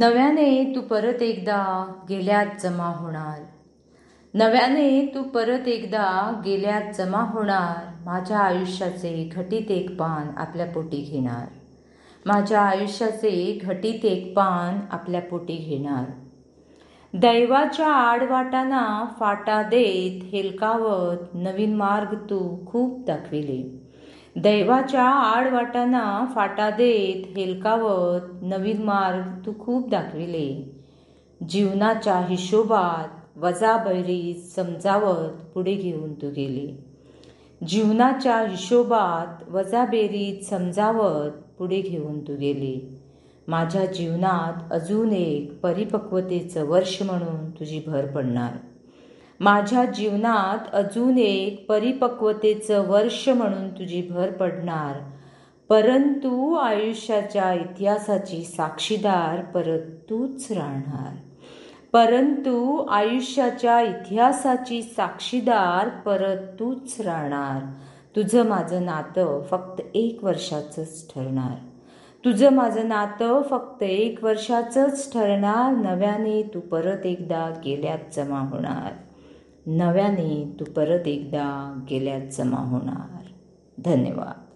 नव्याने तू परत एकदा गेल्यात जमा होणार. नव्याने तू परत एकदा गेल्यात जमा होणार. माझ्या आयुष्याचे घटीत एक पान आपल्या पोटी घेणार. माझ्या आयुष्याचे घटीत एक पान आपल्या पोटी घेणार. दैवाच्या आडवाटांना फाटा देत हेलकावत नवीन मार्ग तू खूप दाखविले. दैवाच्या आडवाटांना फाटा देत हेलकावत नवीन मार्ग तू खूप दाखविले. जीवनाच्या हिशोबात वजाबैरीज समजावत पुढे घेऊन तू गेले. जीवनाच्या हिशोबात वजाबेरीज समजावत पुढे घेऊन तू गेले. माझ्या जीवनात अजून एक परिपक्वतेचं वर्ष म्हणून तुझी भर पडणार. माझ्या जीवनात अजून एक परिपक्वतेचं वर्ष म्हणून तुझी भर पडणार. परंतु आयुष्याच्या इतिहासाची साक्षीदार परत तूच राहणार. परंतु आयुष्याच्या इतिहासाची साक्षीदार परत तूच राहणार. तुझं माझं नातं फक्त एक वर्षाचंच ठरणार. तुझं माझं नातं फक्त एक वर्षाचंच ठरणार. नव्याने तू परत एकदा गेल्यात जमा होणार. नव्याने तू परत एकदा गेल्यात जमा होणार. धन्यवाद.